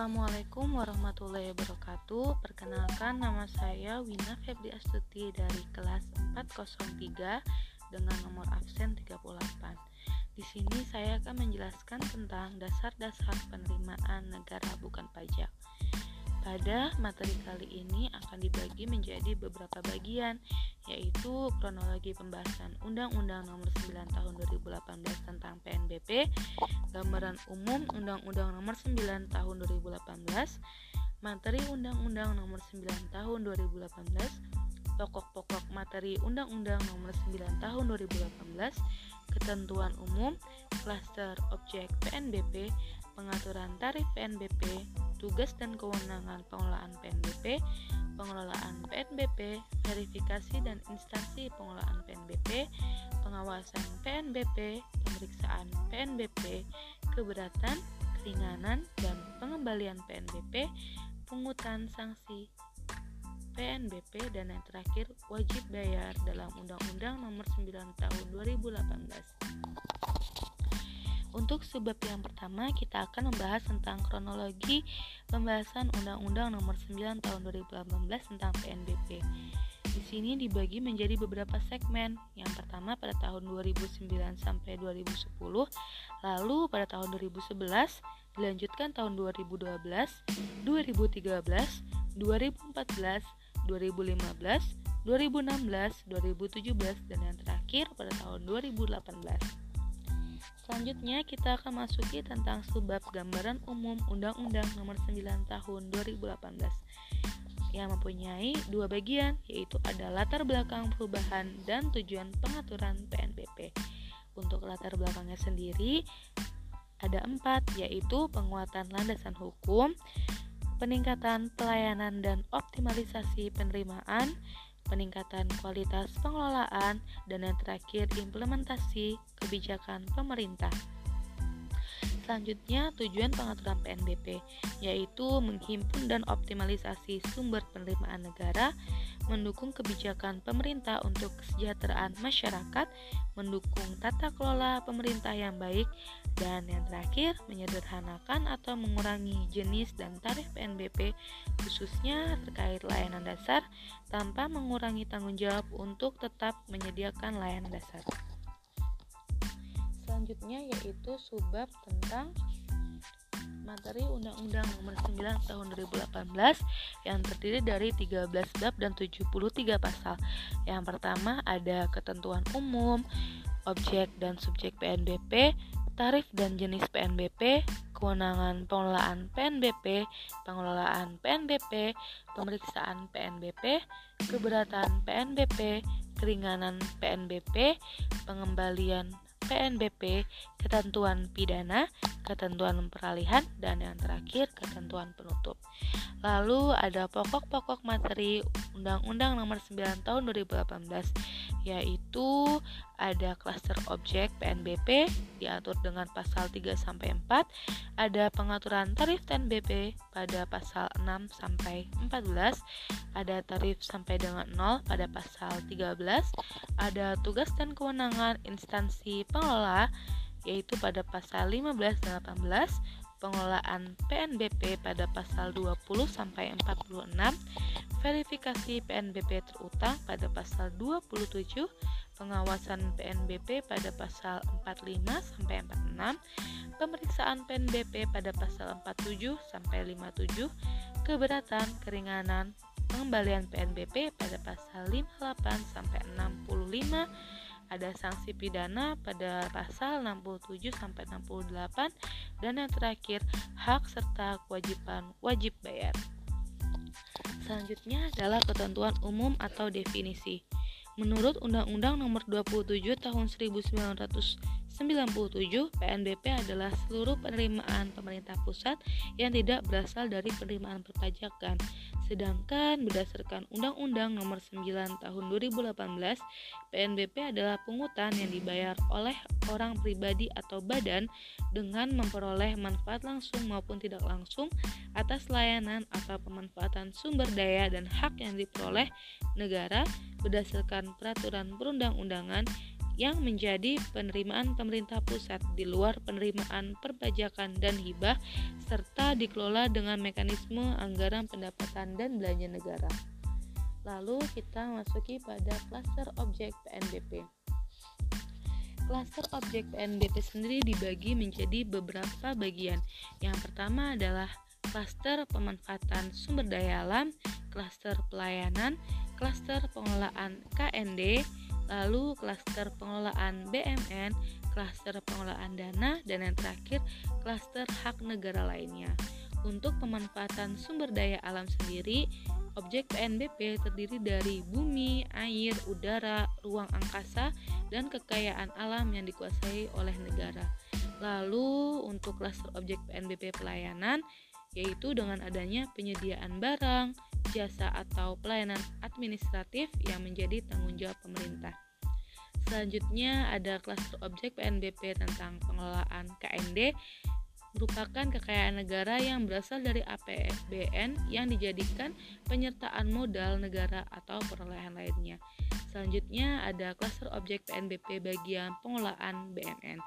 Assalamualaikum warahmatullahi wabarakatuh. Perkenalkan nama saya Wina Febri Astuti dari kelas 403 dengan nomor absen 38 Di sini saya akan menjelaskan tentang dasar-dasar penerimaan negara bukan pajak. Pada materi kali ini akan dibagi menjadi beberapa bagian, yaitu kronologi pembahasan Undang-Undang Nomor 9 Tahun 2018 tentang PNBP, gambaran umum Undang-Undang Nomor 9 Tahun 2018, materi Undang-Undang Nomor 9 Tahun 2018, pokok-pokok materi Undang-Undang Nomor 9 Tahun 2018, ketentuan umum, klaster objek PNBP, pengaturan tarif PNBP, tugas dan kewenangan pengelolaan PNBP, pengelolaan PNBP, verifikasi dan instansi pengelolaan PNBP, pengawasan PNBP, pemeriksaan PNBP, keberatan, keringanan, dan pengembalian PNBP, pungutan sanksi PNBP, dan yang terakhir wajib bayar dalam Undang-Undang Nomor 9 Tahun 2018. Untuk sebab yang pertama, kita akan membahas tentang kronologi pembahasan Undang-Undang Nomor 9 Tahun 2018 tentang PNBP. Di sini dibagi menjadi beberapa segmen. Yang pertama pada tahun 2009 sampai 2010, lalu pada tahun 2011 dilanjutkan tahun 2012, 2013, 2014, 2015, 2016, 2017 dan yang terakhir pada tahun 2018. Selanjutnya kita akan masuki tentang sebab gambaran umum Undang-Undang Nomor 9 Tahun 2018 yang mempunyai dua bagian yaitu ada latar belakang perubahan dan tujuan pengaturan PNBP. Untuk latar belakangnya sendiri ada empat yaitu penguatan landasan hukum, peningkatan pelayanan dan optimalisasi penerimaan, peningkatan kualitas pengelolaan, dan yang terakhir implementasi kebijakan pemerintah. Selanjutnya, tujuan pengaturan PNBP yaitu menghimpun dan optimalisasi sumber penerimaan negara, mendukung kebijakan pemerintah untuk kesejahteraan masyarakat, mendukung tata kelola pemerintah yang baik, dan yang terakhir, menyederhanakan atau mengurangi jenis dan tarif PNBP khususnya terkait layanan dasar tanpa mengurangi tanggung jawab untuk tetap menyediakan layanan dasar selanjutnya yaitu subbab tentang materi Undang-Undang Nomor 9 Tahun 2018 yang terdiri dari 13 bab dan 73 pasal. Yang pertama ada ketentuan umum, objek dan subjek PNBP, tarif dan jenis PNBP, kewenangan pengelolaan PNBP, pengelolaan PNBP, pemeriksaan PNBP, keberatan PNBP, keringanan PNBP, pengembalian PNBP, ketentuan pidana, ketentuan peralihan, dan yang terakhir ketentuan penutup. Lalu ada pokok-pokok materi Undang-Undang Nomor 9 Tahun 2018 yaitu ada klaster objek PNBP diatur dengan pasal 3 sampai 4, ada pengaturan tarif PNBP pada pasal 6 sampai 14, ada tarif sampai dengan 0 pada pasal 13, ada tugas dan kewenangan instansi pengelola yaitu pada pasal 15 dan 18, pengelolaan PNBP pada pasal 20 sampai 46, verifikasi PNBP terutang pada pasal 27, pengawasan PNBP pada pasal 45 sampai 46, pemeriksaan PNBP pada pasal 47 sampai 57, keberatan keringanan pengembalian PNBP pada pasal 58 sampai 65 ada sanksi pidana pada pasal 67 sampai 68 dan yang terakhir hak serta kewajiban wajib bayar. Selanjutnya adalah ketentuan umum atau definisi. Menurut Undang-Undang Nomor 27 Tahun 1900 97 PNBP adalah seluruh penerimaan pemerintah pusat yang tidak berasal dari penerimaan perpajakan. Sedangkan berdasarkan Undang-Undang Nomor 9 Tahun 2018, PNBP adalah pungutan yang dibayar oleh orang pribadi atau badan dengan memperoleh manfaat langsung maupun tidak langsung atas layanan atau pemanfaatan sumber daya dan hak yang diperoleh negara berdasarkan peraturan perundang-undangan yang menjadi penerimaan pemerintah pusat di luar penerimaan perpajakan dan hibah serta dikelola dengan mekanisme anggaran pendapatan dan belanja negara. Lalu kita masuki pada klaster objek PNBP. Klaster objek PNBP sendiri dibagi menjadi beberapa bagian. Yang pertama adalah klaster pemanfaatan sumber daya alam, klaster pelayanan, klaster pengelolaan KND, lalu klaster pengelolaan BMN, klaster pengelolaan dana, dan yang terakhir klaster hak negara lainnya. Untuk pemanfaatan sumber daya alam sendiri, objek PNBP terdiri dari bumi, air, udara, ruang angkasa, dan kekayaan alam yang dikuasai oleh negara. Lalu untuk klaster objek PNBP pelayanan, yaitu dengan adanya penyediaan barang, jasa atau pelayanan administratif yang menjadi tanggung jawab pemerintah. Selanjutnya ada klaster objek PNBP tentang pengelolaan KND merupakan kekayaan negara yang berasal dari APBN yang dijadikan penyertaan modal negara atau perolehan lainnya. Selanjutnya ada klaster objek PNBP bagian pengelolaan BMN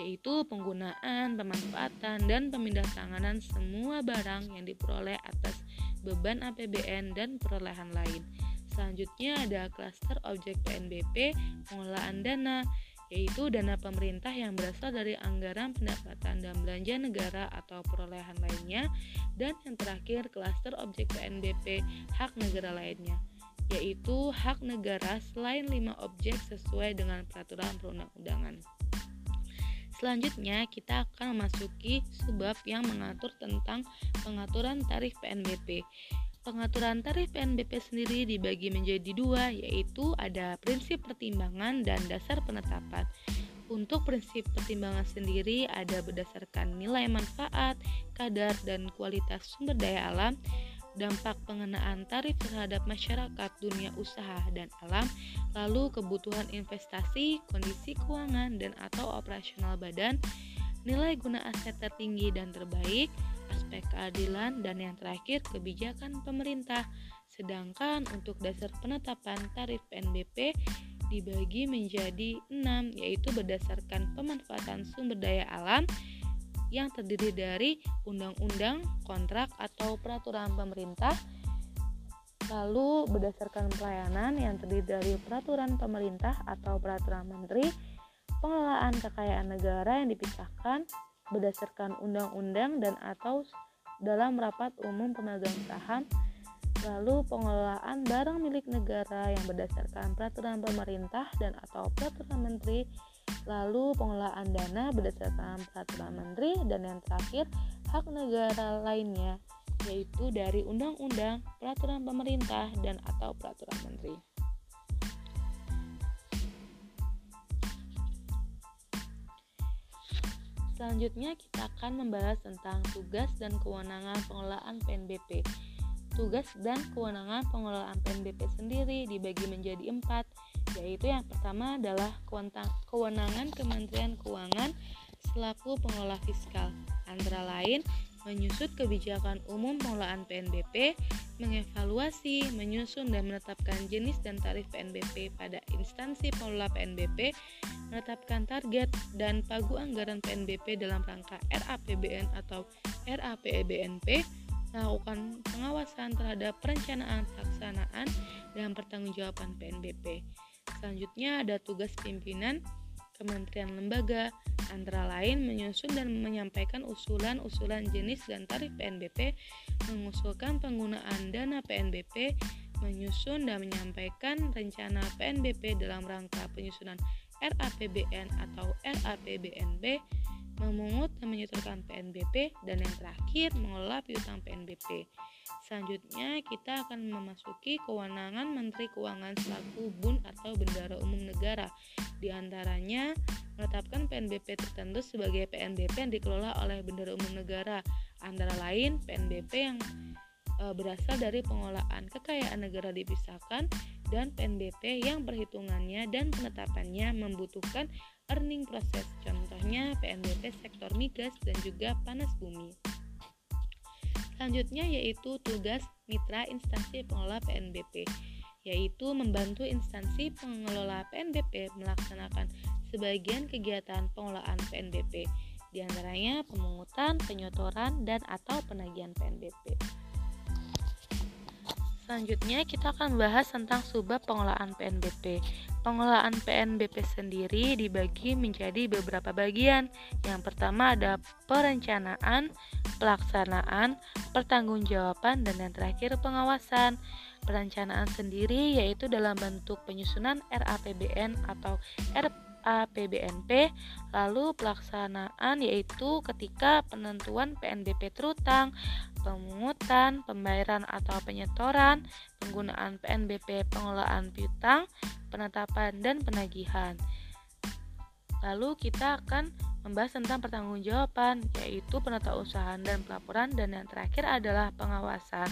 yaitu penggunaan, pemanfaatan, dan pemindah tanganan semua barang yang diperoleh atas beban APBN dan perolehan lain. Selanjutnya ada klaster objek PNBP pengelolaan dana yaitu dana pemerintah yang berasal dari anggaran pendapatan dan belanja negara atau perolehan lainnya dan yang terakhir klaster objek PNBP hak negara lainnya yaitu hak negara selain lima objek sesuai dengan peraturan perundang-undangan. Selanjutnya kita akan memasuki subbab yang mengatur tentang pengaturan tarif PNBP. Pengaturan tarif PNBP sendiri dibagi menjadi dua, yaitu ada prinsip pertimbangan dan dasar penetapan. Untuk prinsip pertimbangan sendiri ada berdasarkan nilai manfaat, kadar, dan kualitas sumber daya alam, dampak pengenaan tarif terhadap masyarakat dunia usaha dan alam, lalu kebutuhan investasi, kondisi keuangan dan atau operasional badan, nilai guna aset tertinggi dan terbaik, aspek keadilan, dan yang terakhir kebijakan pemerintah. Sedangkan untuk dasar penetapan tarif PNBP dibagi menjadi enam, yaitu berdasarkan pemanfaatan sumber daya alam yang terdiri dari undang-undang, kontrak, atau peraturan pemerintah, lalu berdasarkan pelayanan yang terdiri dari peraturan pemerintah atau peraturan menteri, pengelolaan kekayaan negara yang dipisahkan, berdasarkan undang-undang dan atau dalam rapat umum pemegang saham. Lalu pengelolaan barang milik negara yang berdasarkan peraturan pemerintah dan atau peraturan menteri lalu pengelolaan dana berdasarkan peraturan menteri dan yang terakhir hak negara lainnya yaitu dari undang-undang, peraturan pemerintah dan atau peraturan menteri. Selanjutnya kita akan membahas tentang tugas dan kewenangan pengelolaan PNBP. Tugas dan kewenangan pengelolaan PNBP sendiri dibagi menjadi empat, yaitu yang pertama adalah kewenangan Kementerian Keuangan selaku pengelola fiskal, antara lain menyusut kebijakan umum pengelolaan PNBP, mengevaluasi, menyusun dan menetapkan jenis dan tarif PNBP pada instansi pengelola PNBP, menetapkan target dan pagu anggaran PNBP dalam rangka RAPBN atau RAPBNP, melakukan pengawasan terhadap perencanaan pelaksanaan dan pertanggungjawaban PNBP. Selanjutnya ada tugas pimpinan kementerian lembaga, antara lain menyusun dan menyampaikan usulan-usulan jenis dan tarif PNBP, mengusulkan penggunaan dana PNBP, menyusun dan menyampaikan rencana PNBP dalam rangka penyusunan RAPBN atau RAPBNB, memungut dan menyetorkan PNBP, dan yang terakhir mengelola piutang PNBP. Selanjutnya kita akan memasuki kewenangan Menteri Keuangan selaku BUN atau Bendara Umum Negara. Di antaranya menetapkan PNBP tertentu sebagai PNBP yang dikelola oleh Bendara Umum Negara, antara lain PNBP yang e, berasal dari pengelolaan kekayaan negara dipisahkan dan PNBP yang perhitungannya dan penetapannya membutuhkan earning proses. Contohnya PNBP sektor migas dan juga panas bumi. Selanjutnya yaitu tugas mitra instansi pengelola PNBP. yaitu membantu instansi pengelola PNBP melaksanakan sebagian kegiatan pengelolaan PNBP, di antaranya pemungutan, penyotoran, dan atau penagihan PNBP. Selanjutnya kita akan bahas tentang subbab pengelolaan PNBP. Pengelolaan PNBP sendiri dibagi menjadi beberapa bagian. Yang pertama ada perencanaan, pelaksanaan, pertanggungjawaban, dan yang terakhir pengawasan. Perencanaan sendiri yaitu dalam bentuk penyusunan RAPBN atau RP APBNP, lalu pelaksanaan yaitu ketika penentuan PNBP terutang, pemungutan, pembayaran atau penyetoran, penggunaan PNBP pengelolaan piutang, penetapan dan penagihan. Lalu kita akan membahas tentang pertanggungjawaban yaitu penatausahaan dan pelaporan dan yang terakhir adalah pengawasan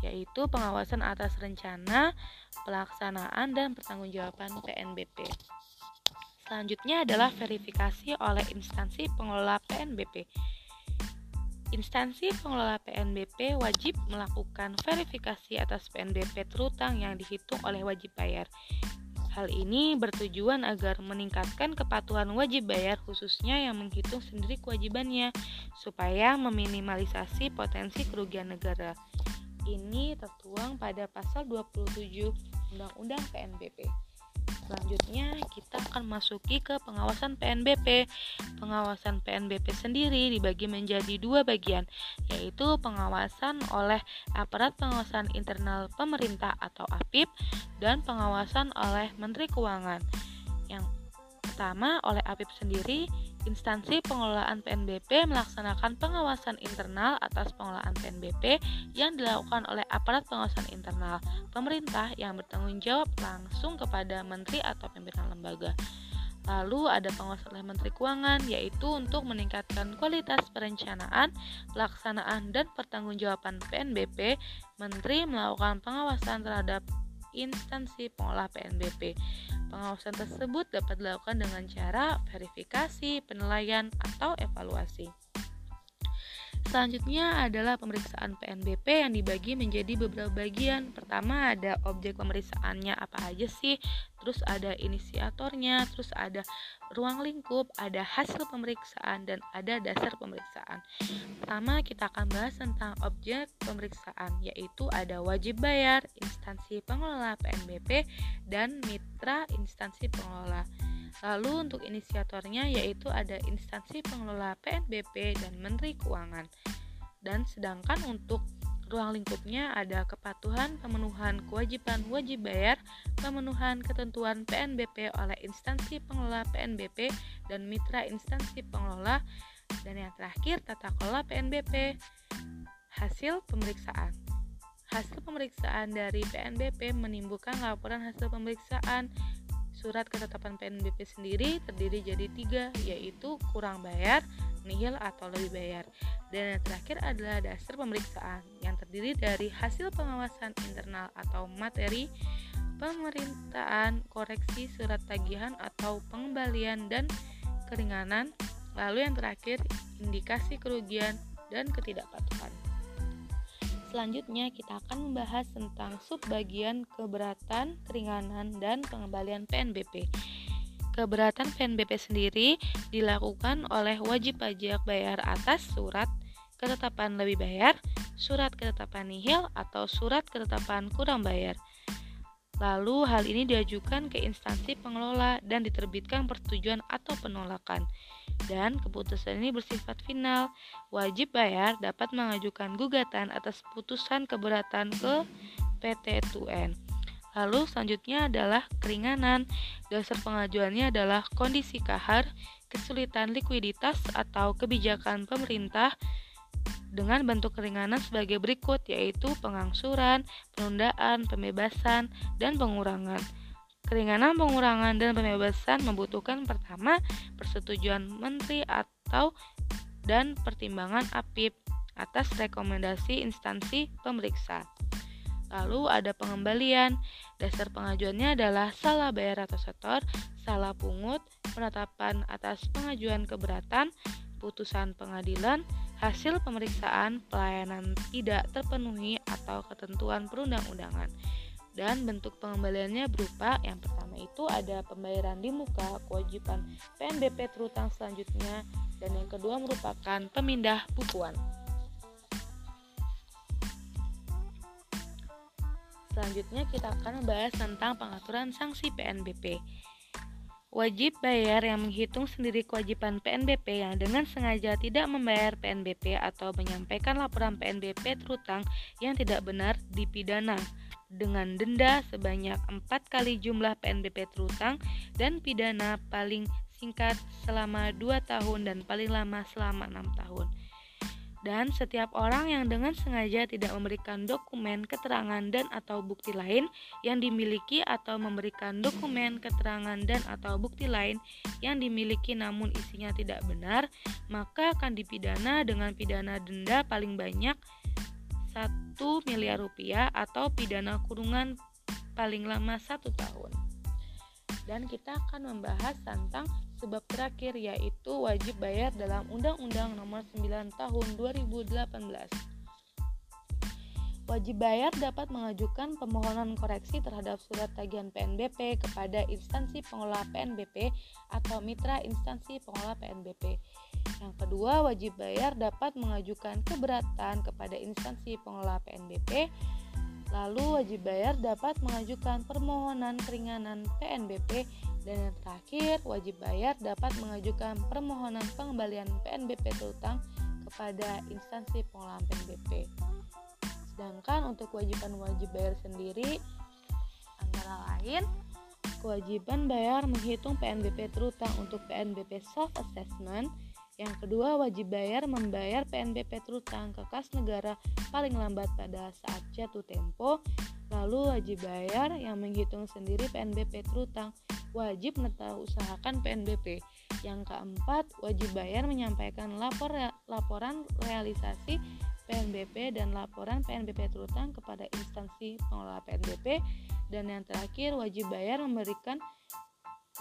yaitu pengawasan atas rencana, pelaksanaan dan pertanggungjawaban PNBP. Selanjutnya adalah verifikasi oleh instansi pengelola PNBP. Instansi pengelola PNBP wajib melakukan verifikasi atas PNBP terutang yang dihitung oleh wajib bayar. Hal ini bertujuan agar meningkatkan kepatuhan wajib bayar khususnya yang menghitung sendiri kewajibannya supaya meminimalisasi potensi kerugian negara. Ini tertuang pada pasal 27 Undang-Undang PNBP. Selanjutnya kita akan masuki ke pengawasan PNBP. Pengawasan PNBP sendiri dibagi menjadi dua bagian, yaitu pengawasan oleh aparat pengawasan internal pemerintah atau APIP dan pengawasan oleh Menteri Keuangan. Yang pertama oleh APIP sendiri Instansi pengelolaan PNBP melaksanakan pengawasan internal atas pengelolaan PNBP yang dilakukan oleh aparat pengawasan internal pemerintah yang bertanggung jawab langsung kepada menteri atau pimpinan lembaga. Lalu ada pengawasan oleh Menteri Keuangan yaitu untuk meningkatkan kualitas perencanaan, pelaksanaan dan pertanggungjawaban PNBP. Menteri melakukan pengawasan terhadap instansi pengolah PNBP. Pengawasan tersebut dapat dilakukan dengan cara verifikasi, penilaian, atau evaluasi. Selanjutnya adalah pemeriksaan PNBP yang dibagi menjadi beberapa bagian. Pertama ada objek pemeriksaannya apa aja sih, terus ada inisiatornya, terus ada ruang lingkup, ada hasil pemeriksaan dan ada dasar pemeriksaan. Pertama kita akan bahas tentang objek pemeriksaan yaitu ada wajib bayar, instansi pengelola PNBP dan mitra instansi pengelola. Lalu untuk inisiatornya yaitu ada instansi pengelola PNBP dan Menteri Keuangan. Dan sedangkan untuk ruang lingkupnya ada kepatuhan pemenuhan kewajiban wajib bayar, pemenuhan ketentuan PNBP oleh instansi pengelola PNBP dan mitra instansi pengelola, dan yang terakhir tata kelola PNBP. Hasil pemeriksaan Hasil pemeriksaan dari PNBP menimbulkan laporan hasil pemeriksaan Surat ketetapan PNBP sendiri terdiri jadi tiga, yaitu kurang bayar, nihil atau lebih bayar. Dan yang terakhir adalah dasar pemeriksaan yang terdiri dari hasil pengawasan internal atau materi, pemerintahan, koreksi surat tagihan atau pengembalian dan keringanan. Lalu yang terakhir, indikasi kerugian dan ketidakpatuhan. Selanjutnya kita akan membahas tentang subbagian keberatan, keringanan, dan pengembalian PNBP. Keberatan PNBP sendiri dilakukan oleh wajib pajak bayar atas surat ketetapan lebih bayar, surat ketetapan nihil, atau surat ketetapan kurang bayar. Lalu hal ini diajukan ke instansi pengelola dan diterbitkan persetujuan atau penolakan. Dan keputusan ini bersifat final. Wajib bayar dapat mengajukan gugatan atas putusan keberatan ke PT TUN. Lalu selanjutnya adalah keringanan. Dasar pengajuannya adalah kondisi kahar, kesulitan likuiditas atau kebijakan pemerintah dengan bentuk keringanan sebagai berikut yaitu pengangsuran, penundaan, pembebasan, dan pengurangan. Keringanan, pengurangan, dan pembebasan membutuhkan pertama persetujuan menteri atau dan pertimbangan APIP atas rekomendasi instansi pemeriksa. Lalu ada pengembalian. Dasar pengajuannya adalah salah bayar atau setor, salah pungut, penetapan atas pengajuan keberatan, putusan pengadilan, hasil pemeriksaan pelayanan tidak terpenuhi atau ketentuan perundang-undangan. Dan bentuk pengembaliannya berupa yang pertama itu ada pembayaran di muka kewajiban PNBP terutang selanjutnya dan yang kedua merupakan pemindah bukuan. Selanjutnya kita akan membahas tentang pengaturan sanksi PNBP. Wajib bayar yang menghitung sendiri kewajiban PNBP yang dengan sengaja tidak membayar PNBP atau menyampaikan laporan PNBP terutang yang tidak benar dipidana dengan denda sebanyak 4 kali jumlah PNBP terutang dan pidana paling singkat selama 2 tahun dan paling lama selama 6 tahun. Dan setiap orang yang dengan sengaja tidak memberikan dokumen, keterangan, dan atau bukti lain yang dimiliki atau memberikan dokumen, keterangan, dan atau bukti lain yang dimiliki namun isinya tidak benar, maka akan dipidana dengan pidana denda paling banyak 1 miliar rupiah atau pidana kurungan paling lama satu tahun. Dan kita akan membahas tentang sebab terakhir yaitu wajib bayar dalam Undang-Undang Nomor 9 Tahun 2018. Wajib bayar dapat mengajukan permohonan koreksi terhadap surat tagihan PNBP kepada instansi pengelola PNBP atau mitra instansi pengelola PNBP. Yang kedua, wajib bayar dapat mengajukan keberatan kepada instansi pengelola PNBP. Lalu, wajib bayar dapat mengajukan permohonan keringanan PNBP dan yang terakhir, wajib bayar dapat mengajukan permohonan pengembalian PNBP terutang kepada instansi pengelola PNBP. Sedangkan untuk kewajiban wajib bayar sendiri antara lain kewajiban bayar menghitung PNBP terutang untuk PNBP self assessment. Yang kedua, wajib bayar membayar PNBP terutang ke kas negara paling lambat pada saat jatuh tempo. Lalu wajib bayar yang menghitung sendiri PNBP terutang wajib usahakan PNBP. Yang keempat, wajib bayar menyampaikan lapor laporan realisasi PNBP dan laporan PNBP terutang kepada instansi pengelola PNBP dan yang terakhir wajib bayar memberikan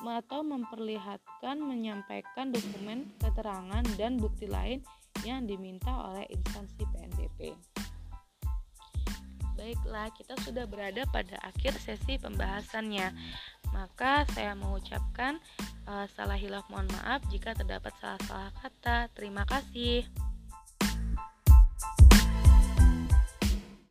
atau memperlihatkan menyampaikan dokumen keterangan dan bukti lain yang diminta oleh instansi PNBP. Baiklah, kita sudah berada pada akhir sesi pembahasannya. Maka saya mengucapkan uh, salah hilaf mohon maaf jika terdapat salah-salah kata. Terima kasih.